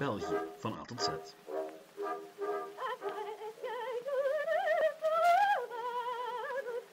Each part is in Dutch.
België van A tot Z.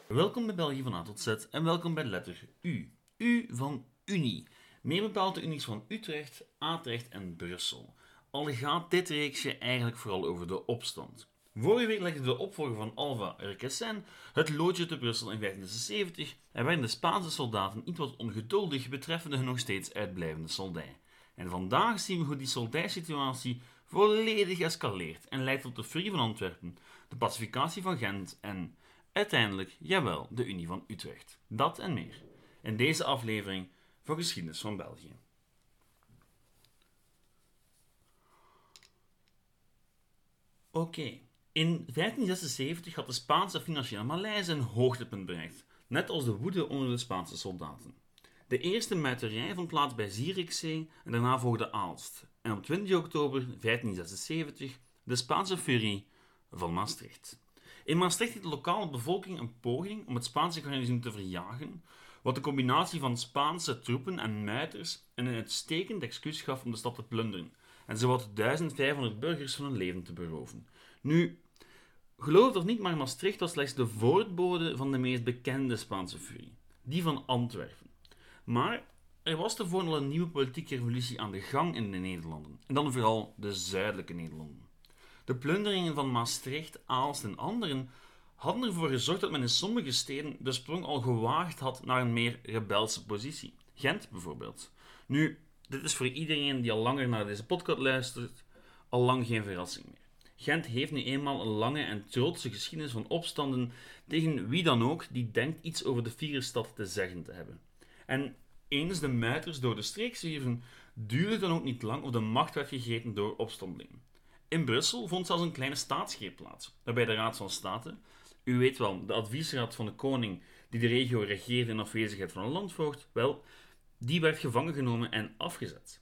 Welkom bij België van A tot Z en welkom bij letter U. U van Unie. Meer bepaald de unies van Utrecht, Atrecht en Brussel. Al gaat dit reeksje eigenlijk vooral over de opstand. Vorige week legde de opvolger van Alva Requesens het loodje te Brussel in 1576 en werden de Spaanse soldaten iets wat ongeduldig betreffende hun nog steeds uitblijvende soldij. En vandaag zien we hoe die soldijsituatie volledig escaleert en leidt tot de Free van Antwerpen, de pacificatie van Gent en uiteindelijk, jawel, de Unie van Utrecht. Dat en meer in deze aflevering van Geschiedenis van België. Oké, in 1576 had de Spaanse financiële malaise een hoogtepunt bereikt, net als de woede onder de Spaanse soldaten. De eerste muiterij vond plaats bij Zierikzee en daarna volgde Aalst. En op 20 oktober 1576 de Spaanse furie van Maastricht. In Maastricht deed de lokale bevolking een poging om het Spaanse garnizoen te verjagen, wat de combinatie van Spaanse troepen en muiters een uitstekend excuus gaf om de stad te plunderen en zowat 1500 burgers van hun leven te beroven. Nu, geloof het of niet, maar Maastricht was slechts de voortbode van de meest bekende Spaanse furie, die van Antwerpen. Maar er was tevoren al een nieuwe politieke revolutie aan de gang in de Nederlanden, en dan vooral de zuidelijke Nederlanden. De plunderingen van Maastricht, Aalst en anderen hadden ervoor gezorgd dat men in sommige steden de sprong al gewaagd had naar een meer rebelse positie. Gent bijvoorbeeld. Nu, dit is voor iedereen die al langer naar deze podcast luistert, al lang geen verrassing meer. Gent heeft nu eenmaal een lange en trotse geschiedenis van opstanden tegen wie dan ook die denkt iets over de Vierstad te zeggen te hebben. En eens de muiters door de streek zwierven, duurde dan ook niet lang of de macht werd gegeten door opstandelingen. In Brussel vond zelfs een kleine staatsgreep plaats, waarbij de Raad van State, u weet wel, de adviesraad van de koning die de regio regeerde in afwezigheid van een landvoogd, wel, die werd gevangen genomen en afgezet.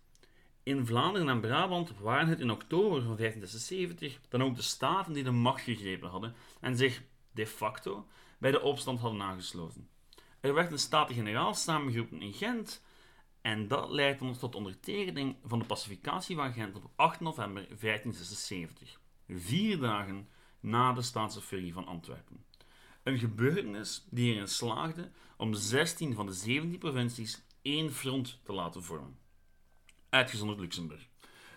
In Vlaanderen en Brabant waren het in oktober van 1576 dan ook de staten die de macht gegrepen hadden en zich de facto bij de opstand hadden aangesloten. Er werd een Staten-Generaal samengeroepen in Gent en dat leidde ons tot ondertekening van de pacificatie van Gent op 8 november 1576, vier dagen na de Staatse van Antwerpen. Een gebeurtenis die erin slaagde om 16 van de 17 provincies één front te laten vormen. Uitgezonderd Luxemburg.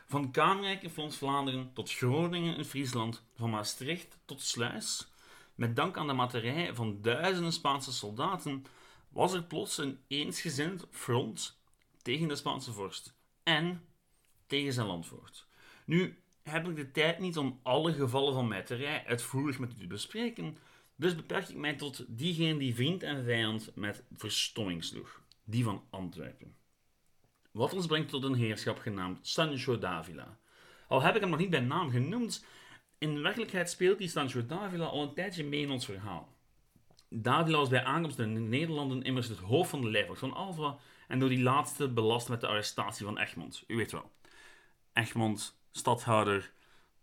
Van Kamerijk in Frans-Vlaanderen tot Groningen in Friesland, van Maastricht tot Sluis, met dank aan de materij van duizenden Spaanse soldaten, was er plots een eensgezind front tegen de Spaanse vorst en tegen zijn landvoogd. Nu heb ik de tijd niet om alle gevallen van muiterij uitvoerig met u te bespreken, dus beperk ik mij tot diegene die vriend en vijand met verstomming sloeg, die van Antwerpen. Wat ons brengt tot een heerschap genaamd Sancho d'Avila. Al heb ik hem nog niet bij naam genoemd, in werkelijkheid speelt die Sancho d'Avila al een tijdje mee in ons verhaal. Davila was bij aankomst in de Nederlanden immers het hoofd van de lijfwacht van Alva en door die laatste belast met de arrestatie van Egmond. U weet wel. Egmond, stadhouder,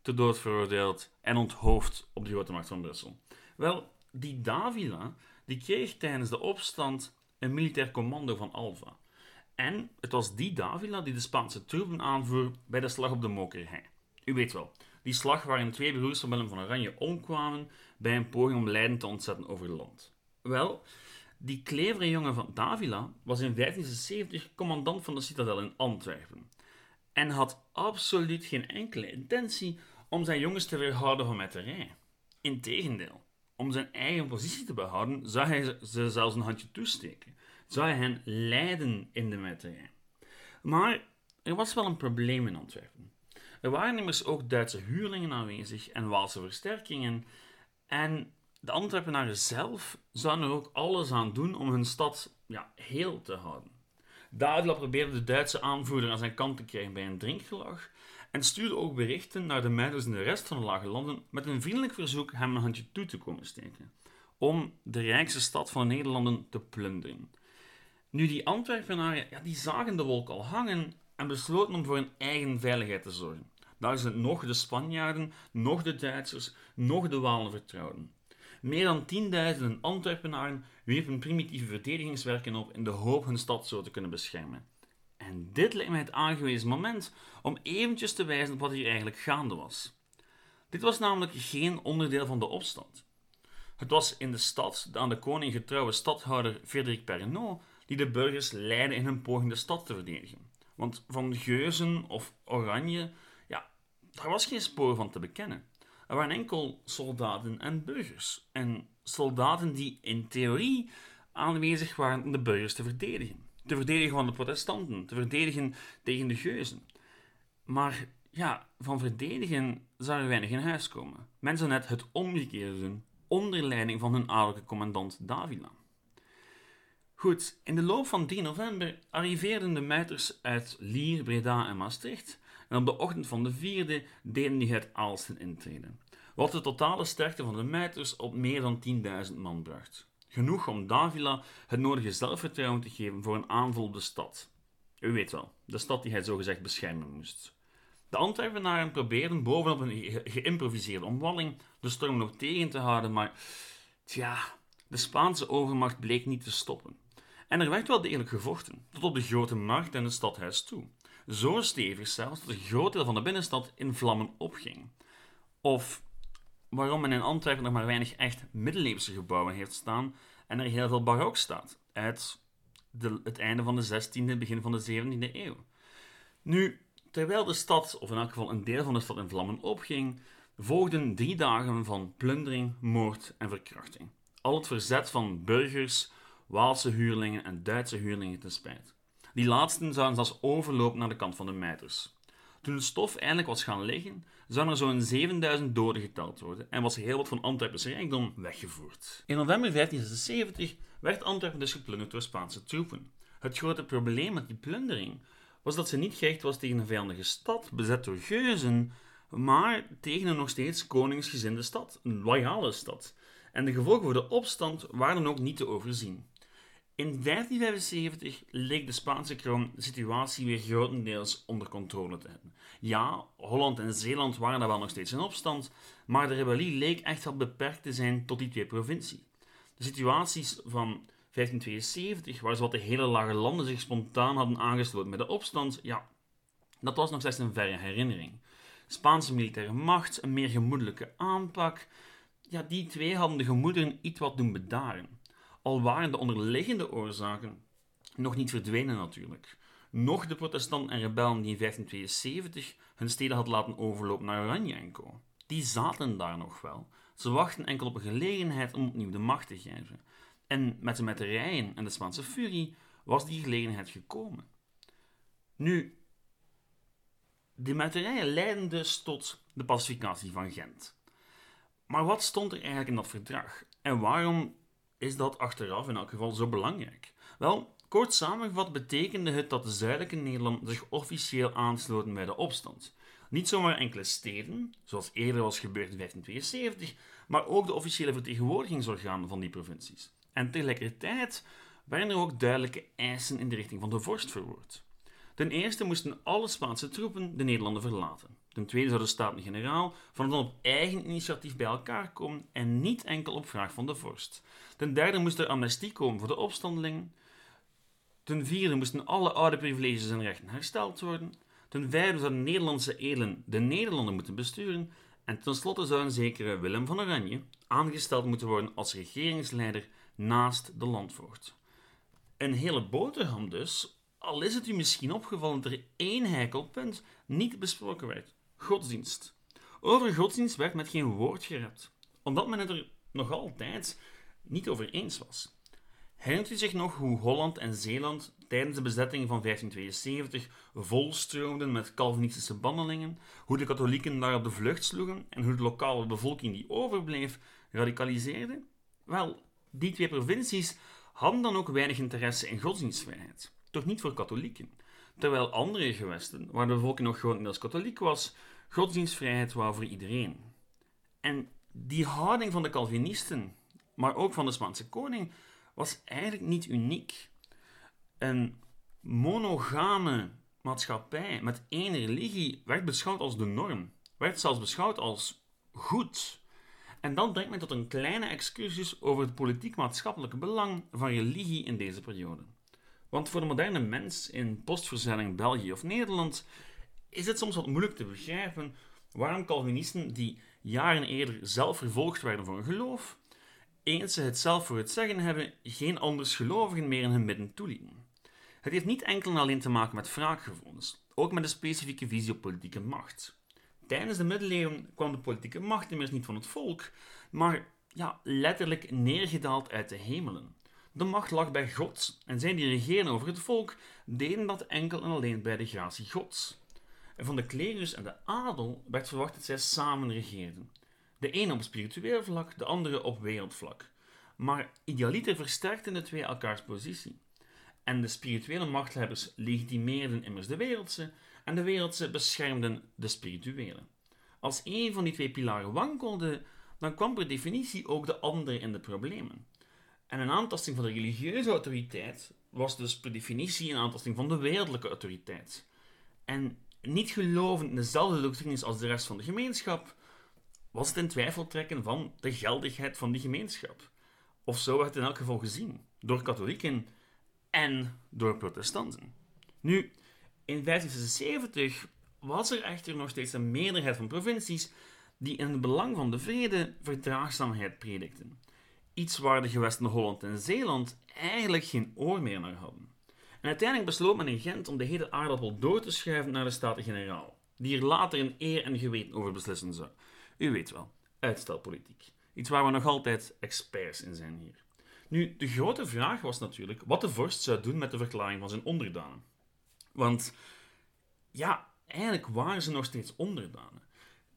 te dood veroordeeld en onthoofd op de grote macht van Brussel. Wel, die Davila die kreeg tijdens de opstand een militair commando van Alva. En het was die Davila die de Spaanse troepen aanvoer bij de slag op de Mokerhei. U weet wel, die slag waarin twee broers van Willem van Oranje omkwamen bij een poging om Leiden te ontzetten over het land. Wel, die klevere jongen van Davila was in 1570 commandant van de citadel in Antwerpen en had absoluut geen enkele intentie om zijn jongens te weerhouden van metterij. Integendeel, om zijn eigen positie te behouden, zou hij ze zelfs een handje toesteken. Zou hij hen leiden in de metterij. Maar er was wel een probleem in Antwerpen. Er waren immers ook Duitse huurlingen aanwezig en Waalse versterkingen. En de Antwerpenaren zelf zouden er ook alles aan doen om hun stad ja, heel te houden. Davila probeerde de Duitse aanvoerder aan zijn kant te krijgen bij een drinkgelag en stuurde ook berichten naar de meiders in de rest van de lage landen met een vriendelijk verzoek hem een handje toe te komen steken, om de rijkste stad van de Nederlanden te plunderen. Nu, die Antwerpenaren ja, die zagen de wolk al hangen en besloten om voor hun eigen veiligheid te zorgen. Daar zijn nog de Spanjaarden, nog de Duitsers, nog de Walen vertrouwden. Meer dan 10.000 Antwerpenaren wierpen primitieve verdedigingswerken op in de hoop hun stad zo te kunnen beschermen. En dit lijkt mij het aangewezen moment om eventjes te wijzen op wat hier eigenlijk gaande was. Dit was namelijk geen onderdeel van de opstand. Het was in de stad de aan de koning getrouwe stadhouder Frederik Pernot die de burgers leidde in hun poging de stad te verdedigen. Want van geuzen of oranje, daar was geen spoor van te bekennen. Er waren enkel soldaten en burgers. En soldaten die in theorie aanwezig waren om de burgers te verdedigen. Te verdedigen van de protestanten, te verdedigen tegen de geuzen. Maar ja, van verdedigen zou er weinig in huis komen. Mensen net het omgekeerde doen, onder leiding van hun adellijke commandant Davila. Goed, in de loop van 3 november arriveerden de muiters uit Lier, Breda en Maastricht en op de ochtend van de vierde deden die het Aalsten intreden, wat de totale sterkte van de muiters op meer dan 10.000 man bracht. Genoeg om Davila het nodige zelfvertrouwen te geven voor een aanval op de stad. U weet wel, de stad die hij zogezegd beschermen moest. De Antwerpenaren probeerden bovenop een geïmproviseerde omwalling de storm nog tegen te houden, maar tja, de Spaanse overmacht bleek niet te stoppen. En er werd wel degelijk gevochten, tot op de grote markt en het stadhuis toe. Zo stevig zelfs dat een groot deel van de binnenstad in vlammen opging. Of waarom men in Antwerpen nog maar weinig echt middeleeuwse gebouwen heeft staan en er heel veel barok staat, uit het einde van de 16e, begin van de 17e eeuw. Nu, terwijl de stad, of in elk geval een deel van de stad in vlammen opging, volgden drie dagen van plundering, moord en verkrachting. Al het verzet van burgers, Waalse huurlingen en Duitse huurlingen te spijt. Die laatsten zouden zelfs overlopen naar de kant van de mijters. Toen het stof eindelijk was gaan liggen, zouden er zo'n 7000 doden geteld worden en was heel wat van Antwerpens rijkdom weggevoerd. In november 1576 werd Antwerpen dus geplunderd door Spaanse troepen. Het grote probleem met die plundering was dat ze niet gericht was tegen een vijandige stad, bezet door geuzen, maar tegen een nog steeds koningsgezinde stad, een loyale stad. En de gevolgen voor de opstand waren ook niet te overzien. In 1575 leek de Spaanse kroon de situatie weer grotendeels onder controle te hebben. Ja, Holland en Zeeland waren daar wel nog steeds in opstand, maar de rebellie leek echt wel beperkt te zijn tot die twee provincies. De situaties van 1572, waar zowat de hele lage landen zich spontaan hadden aangesloten met de opstand, ja, dat was nog slechts een verre herinnering. Spaanse militaire macht, een meer gemoedelijke aanpak, ja, die twee hadden de gemoederen iets wat doen bedaren al waren de onderliggende oorzaken nog niet verdwenen natuurlijk. Nog de protestanten en rebellen die in 1572 hun steden hadden laten overlopen naar Oranje en Co. Die zaten daar nog wel. Ze wachten enkel op een gelegenheid om opnieuw de macht te grijpen. En met de metterijen en de Spaanse furie was die gelegenheid gekomen. Nu, de metterijen leidden dus tot de pacificatie van Gent. Maar wat stond er eigenlijk in dat verdrag? En waarom is dat achteraf in elk geval zo belangrijk? Wel, kort samengevat betekende het dat de zuidelijke Nederland zich officieel aansloten bij de opstand. Niet zomaar enkele steden, zoals eerder was gebeurd in 1572, maar ook de officiële vertegenwoordigingsorganen van die provincies. En tegelijkertijd werden er ook duidelijke eisen in de richting van de vorst verwoord. Ten eerste moesten alle Spaanse troepen de Nederlanden verlaten. Ten tweede zou de Staten-Generaal van dan op eigen initiatief bij elkaar komen en niet enkel op vraag van de vorst. Ten derde moest er amnestie komen voor de opstandelingen. Ten vierde moesten alle oude privileges en rechten hersteld worden. Ten vijfde zouden Nederlandse edelen de Nederlanden moeten besturen. En tenslotte zou een zekere Willem van Oranje aangesteld moeten worden als regeringsleider naast de landvoogd. Een hele boterham dus, al is het u misschien opgevallen dat er één heikel punt niet besproken werd: godsdienst. Over godsdienst werd met geen woord gerept, omdat men het er nog altijd niet over eens was. Herinnert u zich nog hoe Holland en Zeeland tijdens de bezetting van 1572 volstroomden met Calvinistische bannelingen, hoe de katholieken daar op de vlucht sloegen en hoe de lokale bevolking die overbleef radicaliseerde? Wel, die twee provincies hadden dan ook weinig interesse in godsdienstvrijheid, toch niet voor katholieken, terwijl andere gewesten, waar de bevolking nog grotendeels katholiek was, godsdienstvrijheid wou voor iedereen. En die houding van de Calvinisten maar ook van de Spaanse koning, was eigenlijk niet uniek. Een monogame maatschappij met één religie werd beschouwd als de norm, werd zelfs beschouwd als goed. En dat brengt mij tot een kleine excursus over het politiek-maatschappelijke belang van religie in deze periode. Want voor de moderne mens in postverzelling België of Nederland is het soms wat moeilijk te begrijpen waarom Calvinisten die jaren eerder zelf vervolgd werden voor hun geloof, eens ze het zelf voor het zeggen hebben, geen anders gelovigen meer in hun midden toelieten. Het heeft niet enkel en alleen te maken met wraakgevoelens, ook met een specifieke visie op politieke macht. Tijdens de middeleeuwen kwam de politieke macht immers niet van het volk, maar ja, letterlijk neergedaald uit de hemelen. De macht lag bij God en zij die regeerden over het volk deden dat enkel en alleen bij de gratie Gods. Van de klerus en de adel werd verwacht dat zij samen regeerden. De ene op spiritueel vlak, de andere op wereldvlak. Maar idealiter versterkten de twee elkaars positie. En de spirituele machthebbers legitimeerden immers de wereldse en de wereldse beschermden de spirituele. Als een van die twee pilaren wankelde, dan kwam per definitie ook de andere in de problemen. En een aantasting van de religieuze autoriteit was dus per definitie een aantasting van de wereldlijke autoriteit. En niet gelovend in dezelfde doctrines als de rest van de gemeenschap, was het in twijfel trekken van de geldigheid van die gemeenschap. Of zo werd het in elk geval gezien, door katholieken en door protestanten. Nu, in 1576 was er echter nog steeds een meerderheid van provincies die in het belang van de vrede verdraagzaamheid predikten. Iets waar de gewesten Holland en Zeeland eigenlijk geen oor meer naar hadden. En uiteindelijk besloot men in Gent om de hele aardappel door te schuiven naar de Staten-Generaal, die er later in eer en geweten over beslissen zou. U weet wel, uitstelpolitiek. Iets waar we nog altijd experts in zijn hier. Nu, de grote vraag was natuurlijk wat de vorst zou doen met de verklaring van zijn onderdanen. Want, ja, eigenlijk waren ze nog steeds onderdanen.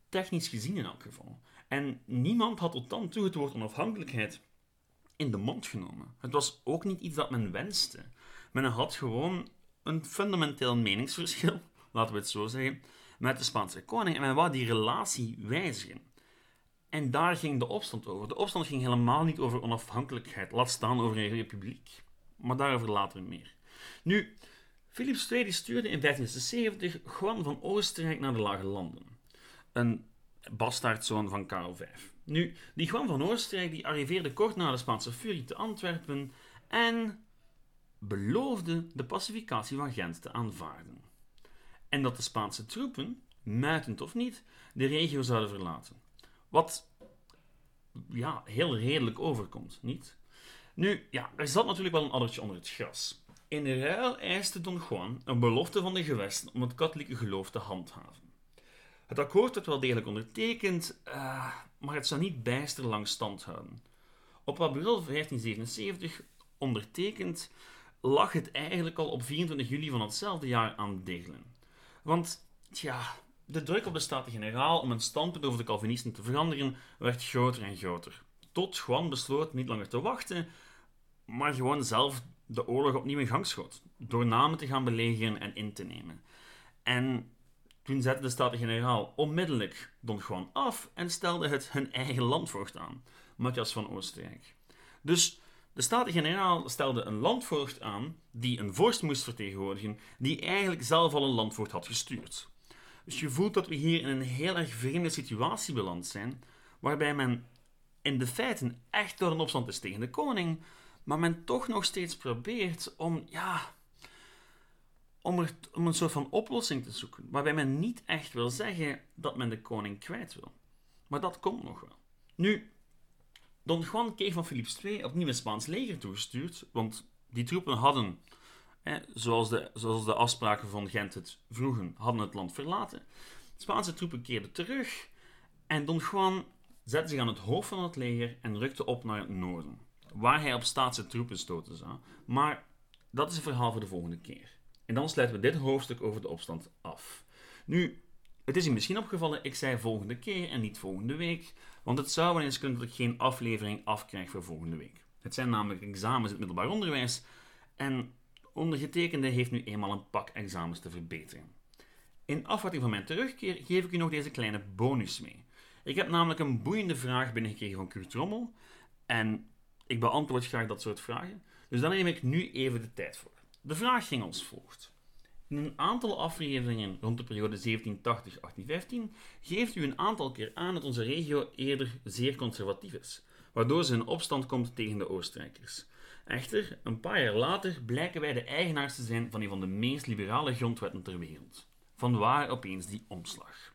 Technisch gezien in elk geval. En niemand had tot dan toe het woord onafhankelijkheid in de mond genomen. Het was ook niet iets dat men wenste. Men had gewoon een fundamenteel meningsverschil, laten we het zo zeggen, met de Spaanse koning en men wou die relatie wijzigen. En daar ging de opstand over. De opstand ging helemaal niet over onafhankelijkheid, laat staan over een republiek. Maar daarover later meer. Nu, Philips II stuurde in 1570 Juan van Oostenrijk naar de Lage Landen. Een bastaardzoon van Karel V. Nu, die Juan van Oostenrijk die arriveerde kort na de Spaanse furie te Antwerpen en beloofde de pacificatie van Gent te aanvaarden. En dat de Spaanse troepen, muitend of niet, de regio zouden verlaten. Wat ja, heel redelijk overkomt, niet? Nu, ja, er zat natuurlijk wel een addertje onder het gras. In ruil eiste Don Juan een belofte van de gewesten om het katholieke geloof te handhaven. Het akkoord werd wel degelijk ondertekend, uh, maar het zou niet bijster lang stand houden. Op april 1577, ondertekend, lag het eigenlijk al op 24 juli van hetzelfde jaar aan degelen. Want, ja, de druk op de Staten-Generaal om een standpunt over de Calvinisten te veranderen werd groter en groter. Tot Juan besloot niet langer te wachten, maar gewoon zelf de oorlog opnieuw in gang schoot, door namen te gaan belegeren en in te nemen. En toen zette de Staten-Generaal onmiddellijk Don Juan af en stelde het hun eigen landvoogd aan, Matthias van Oostenrijk. Dus de Staten-Generaal stelde een landvoogd aan die een vorst moest vertegenwoordigen, die eigenlijk zelf al een landvoogd had gestuurd. Dus je voelt dat we hier in een heel erg vreemde situatie beland zijn, waarbij men in de feiten echt door een opstand is tegen de koning, maar men toch nog steeds probeert om, ja, om, een soort van oplossing te zoeken, waarbij men niet echt wil zeggen dat men de koning kwijt wil. Maar dat komt nog wel. Nu, Don Juan kreeg van Philips II opnieuw een Spaans leger toegestuurd, want die troepen hadden, hè, zoals, de, zoals de afspraken van Gent het vroegen, hadden het land verlaten. De Spaanse troepen keerden terug en Don Juan zette zich aan het hoofd van het leger en rukte op naar het noorden, waar hij op staatse troepen stoten zou. Maar dat is een verhaal voor de volgende keer. En dan sluiten we dit hoofdstuk over de opstand af. Nu, het is je misschien opgevallen, ik zei volgende keer en niet volgende week, want het zou wel eens kunnen dat ik geen aflevering afkrijg voor volgende week. Het zijn namelijk examens in het middelbaar onderwijs en ondergetekende heeft nu eenmaal een pak examens te verbeteren. In afwachting van mijn terugkeer geef ik u nog deze kleine bonus mee. Ik heb namelijk een boeiende vraag binnengekregen van Kurt Rommel en ik beantwoord graag dat soort vragen, dus daar neem ik nu even de tijd voor. De vraag ging als volgt. In een aantal afleveringen rond de periode 1780-1815 geeft u een aantal keer aan dat onze regio eerder zeer conservatief is, waardoor ze in opstand komt tegen de Oostenrijkers. Echter, een paar jaar later blijken wij de eigenaars te zijn van een van de meest liberale grondwetten ter wereld. Vanwaar opeens die omslag?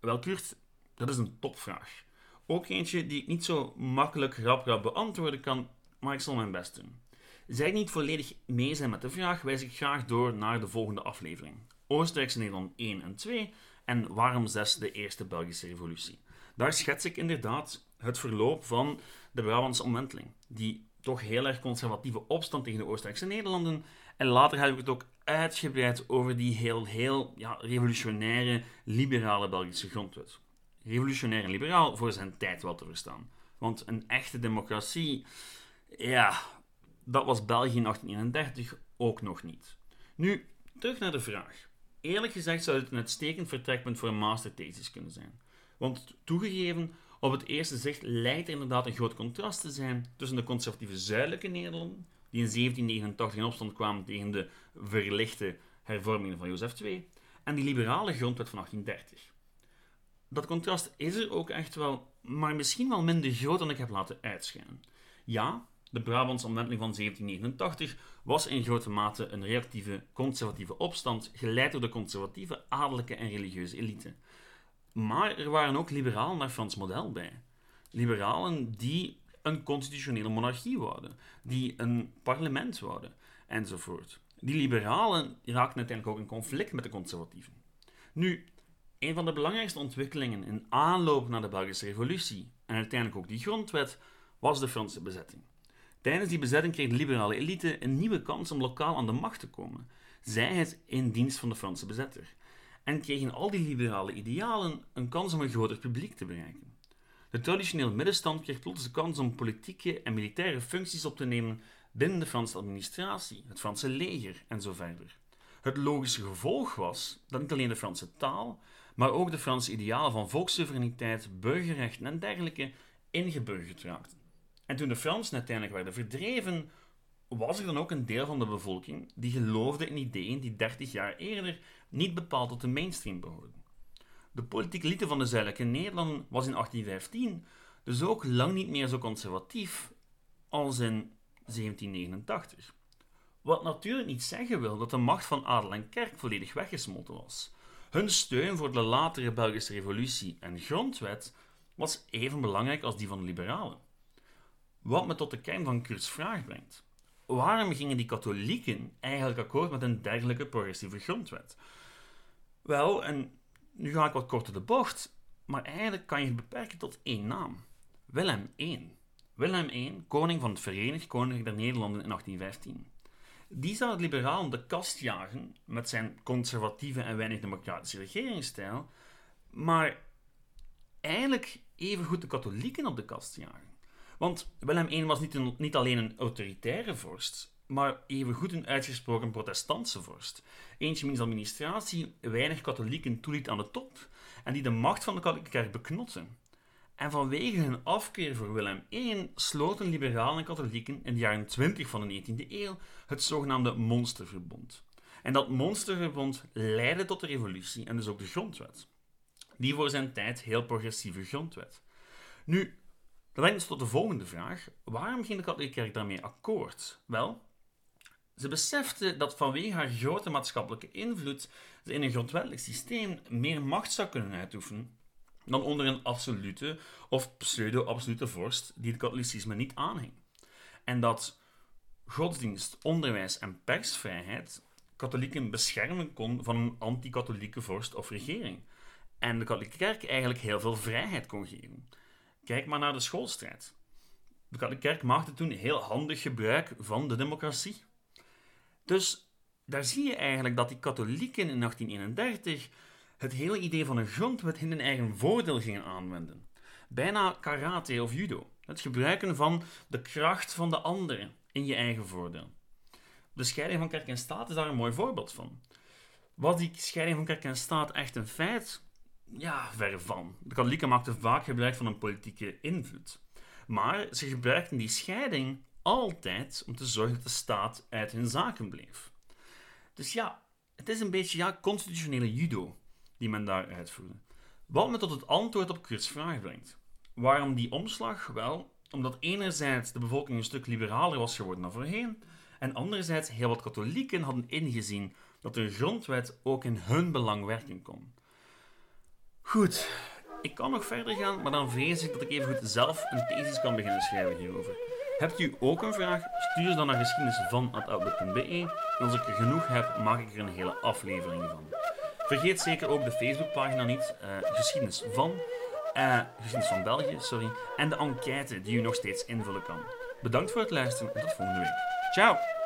Wel, Kurt, dat is een topvraag. Ook eentje die ik niet zo makkelijk rap rap beantwoorden kan, maar ik zal mijn best doen. Zij niet volledig mee zijn met de vraag, wijs ik graag door naar de volgende aflevering. Oostenrijkse Nederland 1 en 2 en waarom 6 de Eerste Belgische Revolutie. Daar schets ik inderdaad het verloop van de Brabantse omwenteling, die toch heel erg conservatieve opstand tegen de Oostenrijkse Nederlanden. En later heb ik het ook uitgebreid over die heel, heel ja, revolutionaire, liberale Belgische grondwet. Revolutionair en liberaal voor zijn tijd wel te verstaan. Want een echte democratie, ja, dat was België in 1831 ook nog niet. Nu, terug naar de vraag. Eerlijk gezegd zou het een uitstekend vertrekpunt voor een masterthesis kunnen zijn. Want toegegeven, op het eerste zicht lijkt er inderdaad een groot contrast te zijn tussen de conservatieve zuidelijke Nederlanden, die in 1789 in opstand kwamen tegen de verlichte hervormingen van Jozef II, en die liberale grondwet van 1830. Dat contrast is er ook echt wel, maar misschien wel minder groot dan ik heb laten uitschijnen. Ja, de Brabantse omwenteling van 1789 was in grote mate een reactieve conservatieve opstand, geleid door de conservatieve adellijke en religieuze elite. Maar er waren ook liberalen naar Frans model bij. Liberalen die een constitutionele monarchie wouden, die een parlement wouden, enzovoort. Die liberalen raakten uiteindelijk ook in conflict met de conservatieven. Nu, een van de belangrijkste ontwikkelingen in aanloop naar de Belgische Revolutie en uiteindelijk ook die grondwet was de Franse bezetting. Tijdens die bezetting kreeg de liberale elite een nieuwe kans om lokaal aan de macht te komen, zij het in dienst van de Franse bezetter en kregen al die liberale idealen een kans om een groter publiek te bereiken. De traditionele middenstand kreeg plots de kans om politieke en militaire functies op te nemen binnen de Franse administratie, het Franse leger en zo verder. Het logische gevolg was dat niet alleen de Franse taal, maar ook de Franse idealen van volkssoevereiniteit, burgerrechten en dergelijke ingeburgerd raakten. En toen de Fransen uiteindelijk werden verdreven, was er dan ook een deel van de bevolking die geloofde in ideeën die 30 jaar eerder niet bepaald tot de mainstream behoorden. De politieke elite van de zuidelijke Nederlanden was in 1815 dus ook lang niet meer zo conservatief als in 1789. Wat natuurlijk niet zeggen wil dat de macht van adel en kerk volledig weggesmolten was. Hun steun voor de latere Belgische revolutie en grondwet was even belangrijk als die van de liberalen. Wat me tot de kern van Kurt's vraag brengt. Waarom gingen die katholieken eigenlijk akkoord met een dergelijke progressieve grondwet? Wel, en nu ga ik wat korter de bocht, maar eigenlijk kan je het beperken tot één naam. Willem I. Willem I, koning van het Verenigd Koninkrijk der Nederlanden in 1815. Die zou het liberaal de kast jagen met zijn conservatieve en weinig democratische regeringsstijl, maar eigenlijk even goed de katholieken op de kast jagen. Want Willem I was niet, niet alleen een autoritaire vorst, maar evengoed een uitgesproken protestantse vorst. Eentje wiens administratie weinig katholieken toeliet aan de top en die de macht van de katholieke kerk beknotte. En vanwege hun afkeer voor Willem I sloten liberalen en katholieken in de jaren 20 van de 19e eeuw het zogenaamde Monsterverbond. En dat Monsterverbond leidde tot de revolutie en dus ook de grondwet. Die voor zijn tijd heel progressieve grondwet. Nu, dat brengt ons tot de volgende vraag. Waarom ging de katholieke kerk daarmee akkoord? Wel, ze besefte dat vanwege haar grote maatschappelijke invloed ze in een grondwettelijk systeem meer macht zou kunnen uitoefenen dan onder een absolute of pseudo-absolute vorst die het katholicisme niet aanhing. En dat godsdienst, onderwijs en persvrijheid katholieken beschermen kon van een anti-katholieke vorst of regering. En de katholieke kerk eigenlijk heel veel vrijheid kon geven. Kijk maar naar de schoolstrijd. De kerk maakte toen heel handig gebruik van de democratie. Dus daar zie je eigenlijk dat die katholieken in 1831 het hele idee van een grondwet in hun eigen voordeel gingen aanwenden. Bijna karate of judo. Het gebruiken van de kracht van de anderen in je eigen voordeel. De scheiding van kerk en staat is daar een mooi voorbeeld van. Was die scheiding van kerk en staat echt een feit? Ja, ver van. De katholieken maakten vaak gebruik van een politieke invloed. Maar ze gebruikten die scheiding altijd om te zorgen dat de staat uit hun zaken bleef. Dus ja, het is een beetje ja, constitutionele judo die men daar uitvoerde. Wat me tot het antwoord op Kurt's vraag brengt. Waarom die omslag? Wel, omdat enerzijds de bevolking een stuk liberaler was geworden dan voorheen, en anderzijds heel wat katholieken hadden ingezien dat de grondwet ook in hun belang werken kon. Goed, ik kan nog verder gaan, maar dan vrees ik dat ik even goed zelf een thesis kan beginnen schrijven hierover. Hebt u ook een vraag? Stuur ze dan naar geschiedenisvan.outlook.be en als ik er genoeg heb, maak ik er een hele aflevering van. Vergeet zeker ook de Facebookpagina niet, uh, geschiedenis van, uh, geschiedenis van België, sorry, en de enquête die u nog steeds invullen kan. Bedankt voor het luisteren en tot volgende week. Ciao!